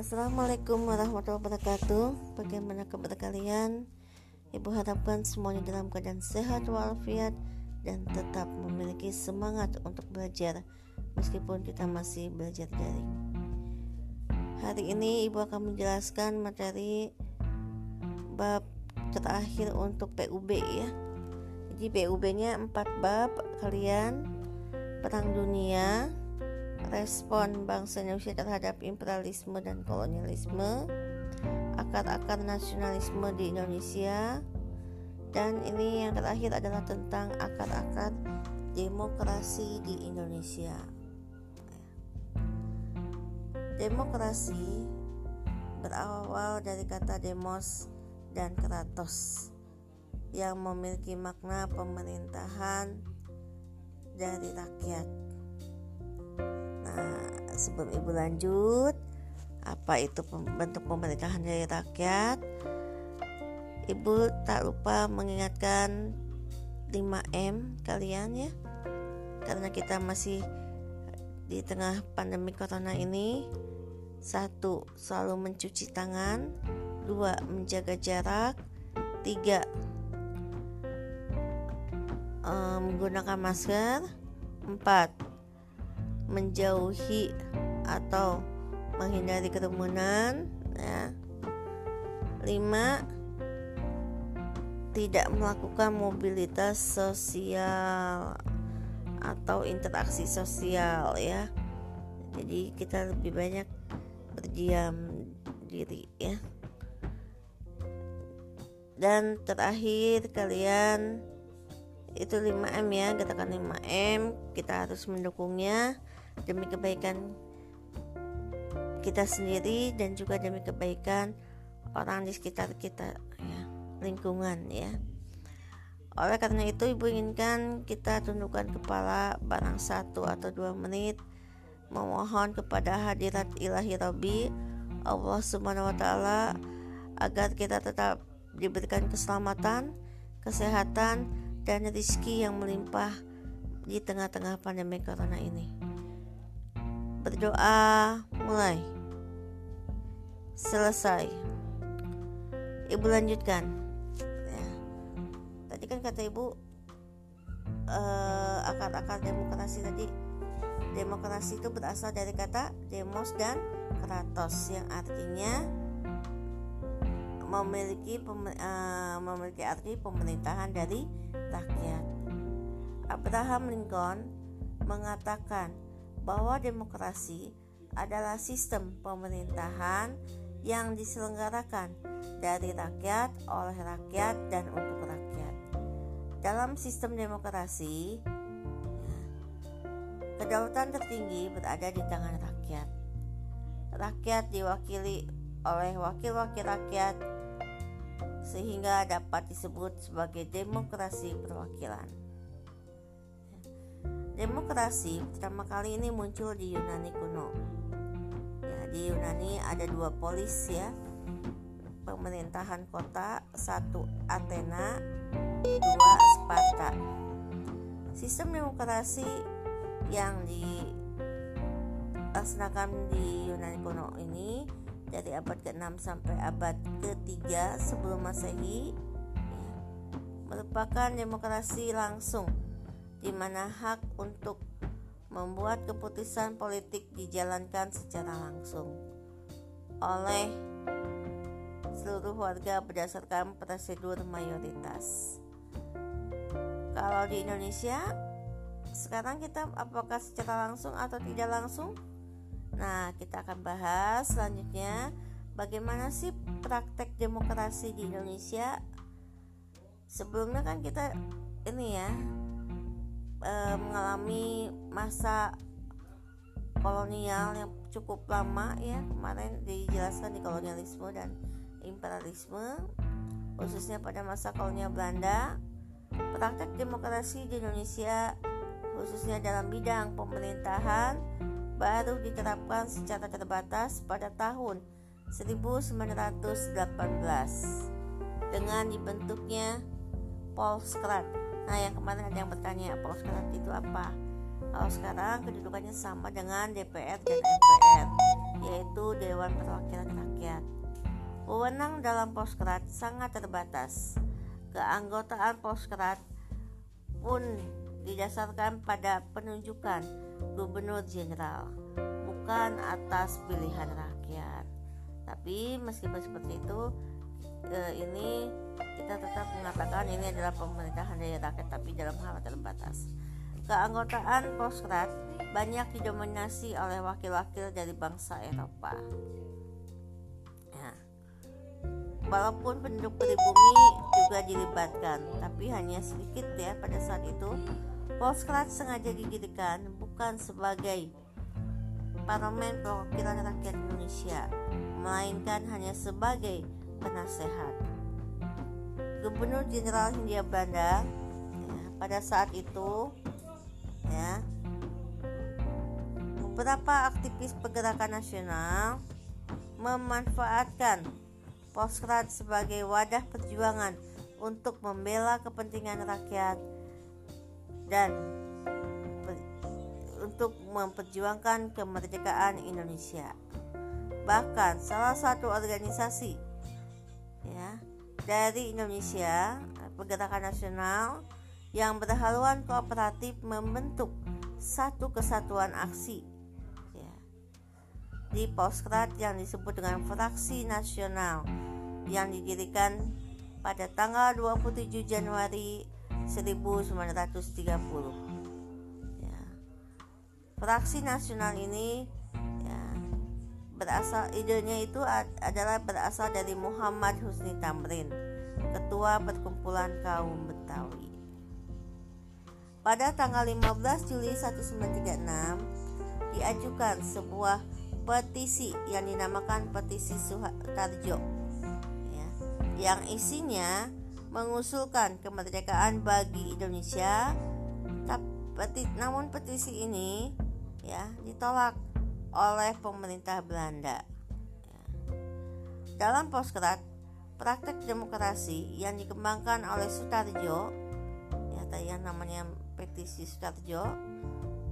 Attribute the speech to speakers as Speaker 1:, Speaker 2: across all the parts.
Speaker 1: Assalamualaikum warahmatullahi wabarakatuh. Bagaimana kabar kalian? Ibu harapkan semuanya dalam keadaan sehat walafiat Dan tetap memiliki semangat untuk belajar Meskipun kita masih belajar daring Hari ini ibu akan menjelaskan materi Bab terakhir untuk PUB ya. Jadi PUB nya 4 bab kalian Perang dunia respon bangsa Indonesia terhadap imperialisme dan kolonialisme, akar-akar nasionalisme di Indonesia, dan ini yang terakhir adalah tentang akar-akar demokrasi di Indonesia. Demokrasi berawal dari kata demos dan kratos yang memiliki makna pemerintahan dari rakyat Nah, sebelum ibu lanjut, apa itu bentuk pemerintahan dari rakyat? Ibu tak lupa mengingatkan 5M kalian ya. Karena kita masih di tengah pandemi corona ini. Satu, selalu mencuci tangan. Dua, menjaga jarak. Tiga, eh, menggunakan masker. Empat, menjauhi atau menghindari kerumunan ya. 5 tidak melakukan mobilitas sosial atau interaksi sosial ya. Jadi kita lebih banyak berdiam diri ya. Dan terakhir kalian itu 5M ya, katakan 5M, kita harus mendukungnya demi kebaikan kita sendiri dan juga demi kebaikan orang di sekitar kita ya lingkungan ya. Oleh karena itu ibu inginkan kita tundukkan kepala barang satu atau dua menit memohon kepada hadirat ilahi Rabbi Allah subhanahu wa ta'ala agar kita tetap diberikan keselamatan kesehatan dan rezeki yang melimpah di tengah-tengah pandemi corona ini berdoa mulai. Selesai. Ibu lanjutkan. Ya. tadi kan kata ibu uh, akar-akar demokrasi tadi. Demokrasi itu berasal dari kata demos dan kratos yang artinya memiliki uh, memiliki arti pemerintahan dari rakyat. Abraham Lincoln mengatakan bahwa demokrasi adalah sistem pemerintahan yang diselenggarakan dari rakyat, oleh rakyat, dan untuk rakyat. Dalam sistem demokrasi, kedaulatan tertinggi berada di tangan rakyat. Rakyat diwakili oleh wakil-wakil rakyat, sehingga dapat disebut sebagai demokrasi perwakilan. Demokrasi pertama kali ini muncul di Yunani kuno. Ya, di Yunani ada dua polis ya, pemerintahan kota, satu Athena, dua Sparta. Sistem demokrasi yang dilaksanakan di Yunani kuno ini dari abad ke-6 sampai abad ke-3 sebelum Masehi merupakan demokrasi langsung di mana hak untuk membuat keputusan politik dijalankan secara langsung oleh seluruh warga berdasarkan prosedur mayoritas. Kalau di Indonesia sekarang kita apakah secara langsung atau tidak langsung? Nah, kita akan bahas selanjutnya bagaimana sih praktek demokrasi di Indonesia. Sebelumnya kan kita ini ya e, mengalami masa kolonial yang cukup lama ya. Kemarin dijelaskan di kolonialisme dan imperialisme khususnya pada masa kolonial Belanda. Praktek demokrasi di Indonesia khususnya dalam bidang pemerintahan baru diterapkan secara terbatas pada tahun 1918 dengan dibentuknya Polskrat Nah yang kemarin ada yang bertanya sekarang itu apa? Kalau sekarang kedudukannya sama dengan DPR dan MPR. yaitu Dewan Perwakilan Rakyat. Wewenang dalam Poskrat sangat terbatas. Keanggotaan Poskrat pun didasarkan pada penunjukan Gubernur Jenderal, bukan atas pilihan rakyat. Tapi meskipun seperti itu, eh, ini kita tetap mengatakan ini adalah pemerintahan dari rakyat, tapi dalam hal terbatas. Keanggotaan Poskrat banyak didominasi oleh wakil-wakil dari bangsa Eropa. Nah, walaupun penduduk pribumi juga dilibatkan, tapi hanya sedikit ya pada saat itu. Poskrat sengaja didirikan bukan sebagai parlemen perwakilan rakyat Indonesia, melainkan hanya sebagai penasehat. Gubernur Jenderal Hindia Belanda ya, pada saat itu ya beberapa aktivis pergerakan nasional memanfaatkan Poskrat sebagai wadah perjuangan untuk membela kepentingan rakyat dan untuk memperjuangkan kemerdekaan Indonesia. Bahkan salah satu organisasi dari Indonesia, Pergerakan Nasional yang berhaluan kooperatif membentuk satu kesatuan aksi ya, di Poskrat yang disebut dengan Fraksi Nasional yang didirikan pada tanggal 27 Januari 1930. Ya. Fraksi Nasional ini berasal idenya itu adalah berasal dari Muhammad Husni Tamrin, ketua perkumpulan kaum Betawi. Pada tanggal 15 Juli 1936 diajukan sebuah petisi yang dinamakan petisi Suharjo ya, yang isinya mengusulkan kemerdekaan bagi Indonesia tapi namun petisi ini ya ditolak oleh pemerintah Belanda. Dalam poskrat praktek demokrasi yang dikembangkan oleh Sutarjo ya yang namanya petisi Sutarjo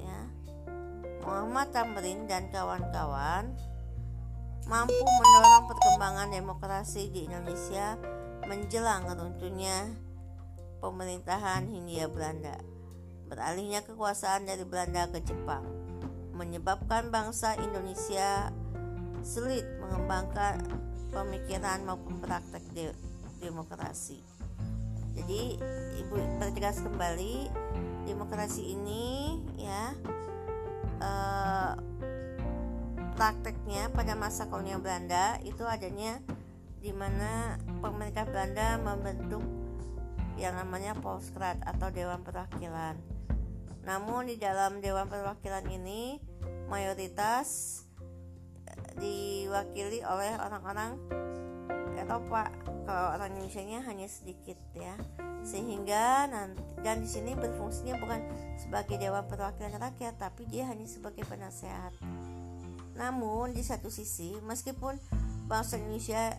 Speaker 1: ya Muhammad Tamrin dan kawan-kawan mampu mendorong perkembangan demokrasi di Indonesia menjelang runtuhnya pemerintahan Hindia Belanda. Beralihnya kekuasaan dari Belanda ke Jepang menyebabkan bangsa Indonesia sulit mengembangkan pemikiran maupun praktek de demokrasi. Jadi ibu pertegas kembali demokrasi ini ya eh, prakteknya pada masa kolonial Belanda itu adanya di mana pemerintah Belanda membentuk yang namanya Polskrat atau Dewan Perwakilan. Namun di dalam Dewan Perwakilan ini mayoritas diwakili oleh orang-orang Eropa. Kalau orang Indonesia-nya hanya sedikit ya sehingga nanti dan di sini berfungsinya bukan sebagai dewan perwakilan rakyat tapi dia hanya sebagai penasehat. Namun di satu sisi meskipun bangsa Indonesia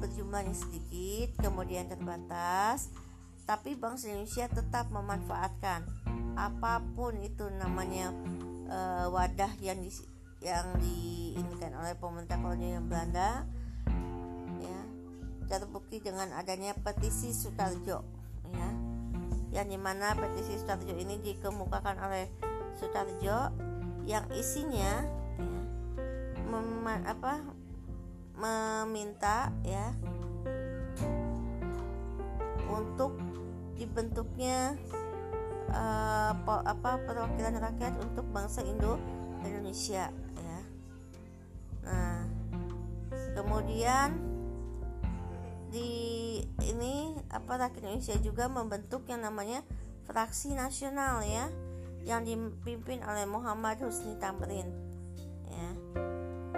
Speaker 1: berjumlahnya sedikit kemudian terbatas tapi bangsa Indonesia tetap memanfaatkan apa pun itu namanya e, wadah yang di, yang diinginkan oleh pemerintah kolonial Belanda ya terbukti dengan adanya petisi Sutarjo ya. Yang di mana petisi Sutarjo ini dikemukakan oleh Sutarjo yang isinya ya, mem, apa meminta ya untuk dibentuknya uh, apa perwakilan rakyat untuk bangsa Indo Indonesia ya. Nah, kemudian di ini apa rakyat Indonesia juga membentuk yang namanya fraksi nasional ya yang dipimpin oleh Muhammad Husni Tamrin ya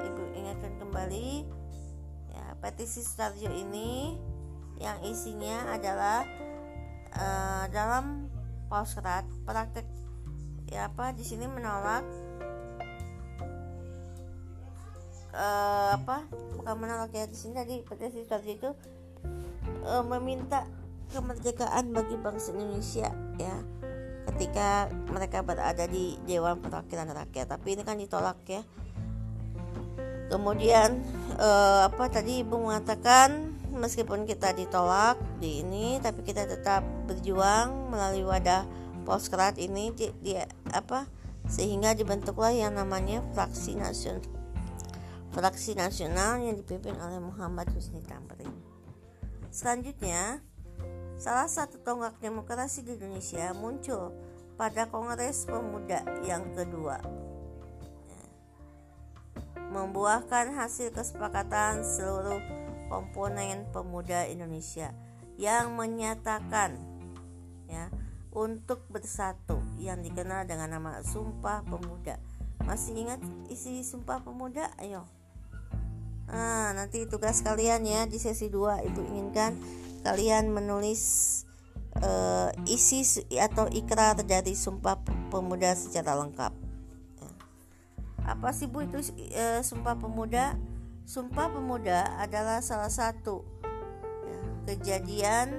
Speaker 1: ibu ingatkan kembali ya petisi Sutarjo ini yang isinya adalah uh, dalam poskrat praktek ya apa di sini menolak uh, apa bukan menolak ya di sini tadi petisi Sutarjo itu e, meminta kemerdekaan bagi bangsa Indonesia ya. Ketika mereka berada di Dewan Perwakilan Rakyat tapi ini kan ditolak ya. Kemudian uh, apa tadi ibu mengatakan meskipun kita ditolak di ini tapi kita tetap berjuang melalui wadah Poskrat ini dia apa sehingga dibentuklah yang namanya fraksi nasional fraksi nasional yang dipimpin oleh Muhammad Husni Tamrin. Selanjutnya, salah satu tonggak demokrasi di Indonesia muncul pada Kongres Pemuda yang kedua membuahkan hasil kesepakatan seluruh komponen pemuda Indonesia yang menyatakan ya untuk bersatu yang dikenal dengan nama Sumpah Pemuda. Masih ingat isi Sumpah Pemuda? Ayo. Nah, nanti tugas kalian ya di sesi 2 Ibu inginkan kalian menulis uh, isi atau ikrar dari Sumpah Pemuda secara lengkap apa sih Bu itu e, Sumpah Pemuda? Sumpah Pemuda adalah salah satu ya, kejadian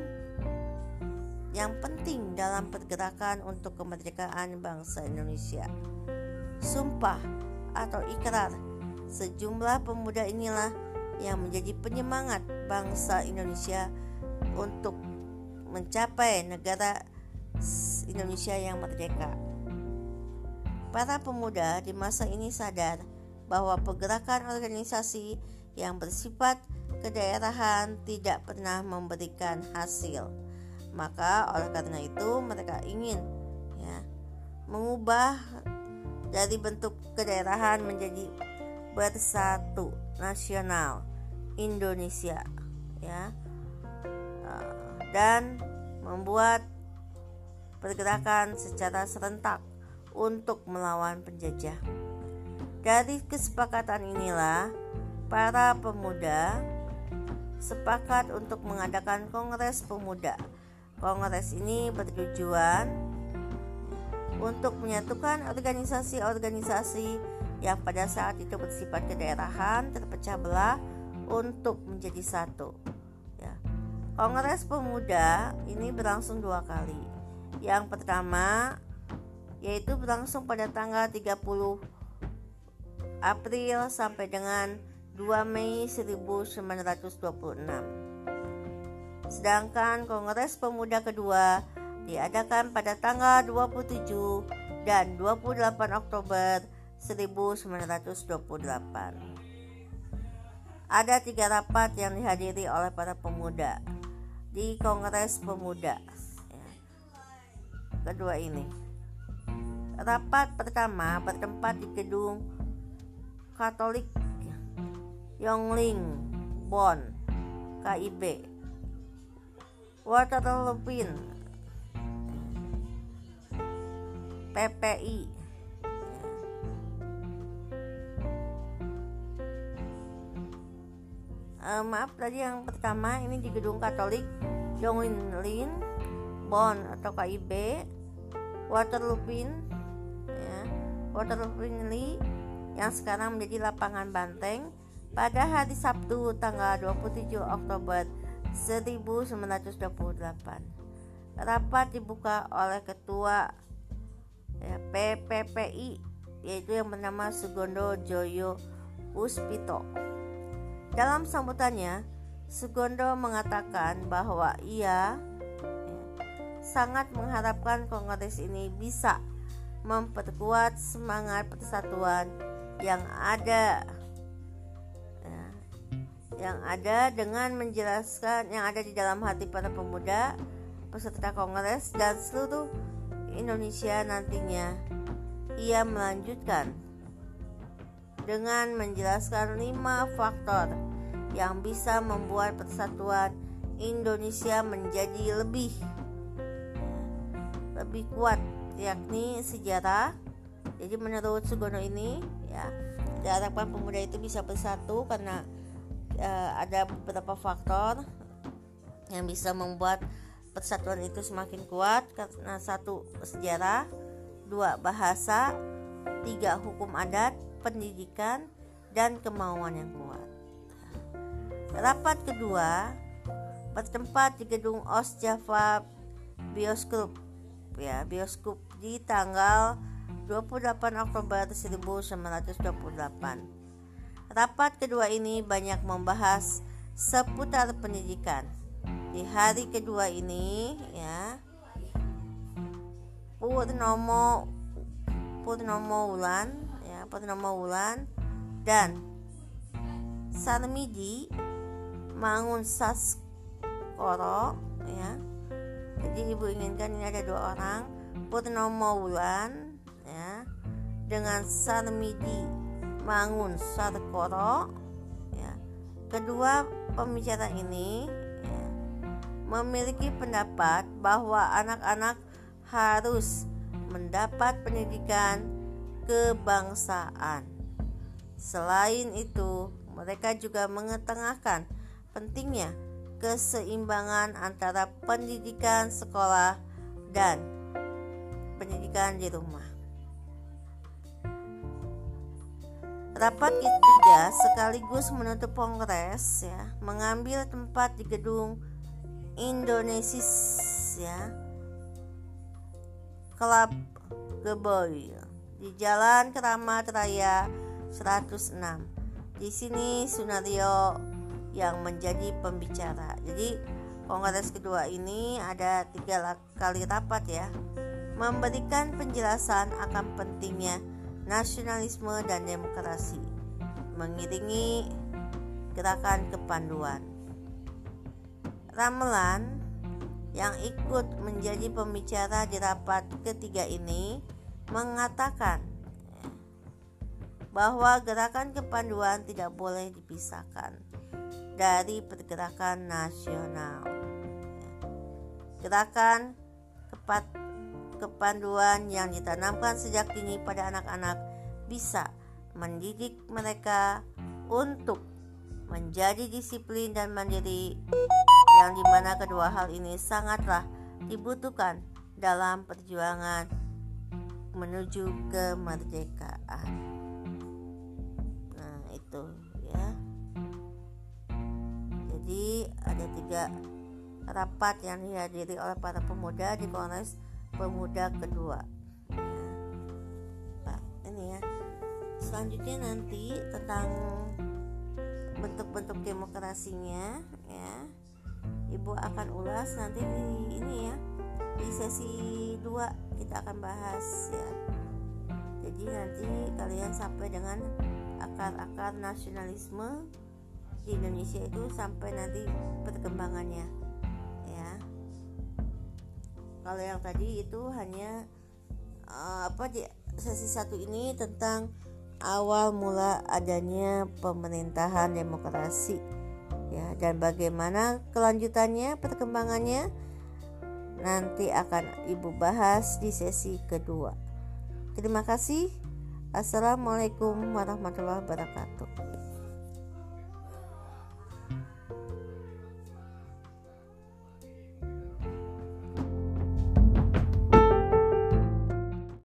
Speaker 1: yang penting dalam pergerakan untuk kemerdekaan bangsa Indonesia. Sumpah atau ikrar sejumlah pemuda inilah yang menjadi penyemangat bangsa Indonesia untuk mencapai negara Indonesia yang merdeka. Para pemuda di masa ini sadar bahwa pergerakan organisasi yang bersifat kedaerahan tidak pernah memberikan hasil. Maka oleh karena itu mereka ingin ya mengubah dari bentuk kedaerahan menjadi bersatu nasional Indonesia ya dan membuat pergerakan secara serentak untuk melawan penjajah. Dari kesepakatan inilah, para pemuda sepakat untuk mengadakan Kongres Pemuda. Kongres ini bertujuan untuk menyatukan organisasi-organisasi yang pada saat itu bersifat kedaerahan terpecah belah untuk menjadi satu. Ya. Kongres Pemuda ini berlangsung dua kali. Yang pertama yaitu berlangsung pada tanggal 30 April sampai dengan 2 Mei 1926. Sedangkan Kongres Pemuda kedua diadakan pada tanggal 27 dan 28 Oktober 1928. Ada tiga rapat yang dihadiri oleh para pemuda di Kongres Pemuda kedua ini. Rapat pertama bertempat di gedung Katolik Yongling, Bon, KIB. Waterloo PPI. Uh, maaf tadi yang pertama ini di gedung Katolik. Yonglin Bon atau KIB Waterloo Waterloo Finley yang sekarang menjadi lapangan banteng. Pada hari Sabtu tanggal 27 Oktober 1928. Rapat dibuka oleh ketua ya, PPPI yaitu yang bernama Sugondo Joyo Puspito. Dalam sambutannya, Sugondo mengatakan bahwa ia ya, sangat mengharapkan kongres ini bisa memperkuat semangat persatuan yang ada yang ada dengan menjelaskan yang ada di dalam hati para pemuda peserta kongres dan seluruh Indonesia nantinya ia melanjutkan dengan menjelaskan lima faktor yang bisa membuat persatuan Indonesia menjadi lebih lebih kuat yakni sejarah. Jadi menurut Sugono ini ya diharapkan pemuda itu bisa bersatu karena uh, ada beberapa faktor yang bisa membuat persatuan itu semakin kuat karena satu sejarah, dua bahasa, tiga hukum adat, pendidikan dan kemauan yang kuat. Rapat kedua bertempat di gedung Os Java Bioskop ya bioskop di tanggal 28 Oktober 1928. Rapat kedua ini banyak membahas seputar pendidikan. Di hari kedua ini ya Purnomo Purnomo Wulan ya Purnomo Wulan dan Sarmidi Mangun Saskoro ya jadi ibu inginkan ini ada dua orang Purnomo Wulan ya dengan Sarmidi Mangun Sarkoro ya kedua pembicara ini ya, memiliki pendapat bahwa anak-anak harus mendapat pendidikan kebangsaan. Selain itu, mereka juga mengetengahkan pentingnya keseimbangan antara pendidikan sekolah dan pendidikan di rumah. Rapat ketiga sekaligus menutup kongres ya, mengambil tempat di gedung Indonesis ya. Club Geboy di Jalan Keramat Raya 106. Di sini Sunario yang menjadi pembicara. Jadi kongres kedua ini ada tiga kali rapat ya, memberikan penjelasan akan pentingnya nasionalisme dan demokrasi, mengiringi gerakan kepanduan. Ramelan yang ikut menjadi pembicara di rapat ketiga ini mengatakan bahwa gerakan kepanduan tidak boleh dipisahkan dari pergerakan nasional. Gerakan kepat kepanduan yang ditanamkan sejak dini pada anak-anak bisa mendidik mereka untuk menjadi disiplin dan mandiri yang di mana kedua hal ini sangatlah dibutuhkan dalam perjuangan menuju kemerdekaan. Nah itu ya. Jadi ada tiga rapat yang dihadiri oleh para pemuda di Kongres pemuda kedua. Pak ini ya. Selanjutnya nanti tentang bentuk-bentuk demokrasinya ya. Ibu akan ulas nanti di ini ya di sesi 2 kita akan bahas ya. Jadi nanti kalian sampai dengan akar-akar nasionalisme di Indonesia itu sampai nanti perkembangannya kalau yang tadi itu hanya uh, apa di sesi satu ini tentang awal mula adanya pemerintahan demokrasi. Ya dan bagaimana kelanjutannya perkembangannya nanti akan ibu bahas di sesi kedua. Terima kasih. Assalamualaikum warahmatullahi wabarakatuh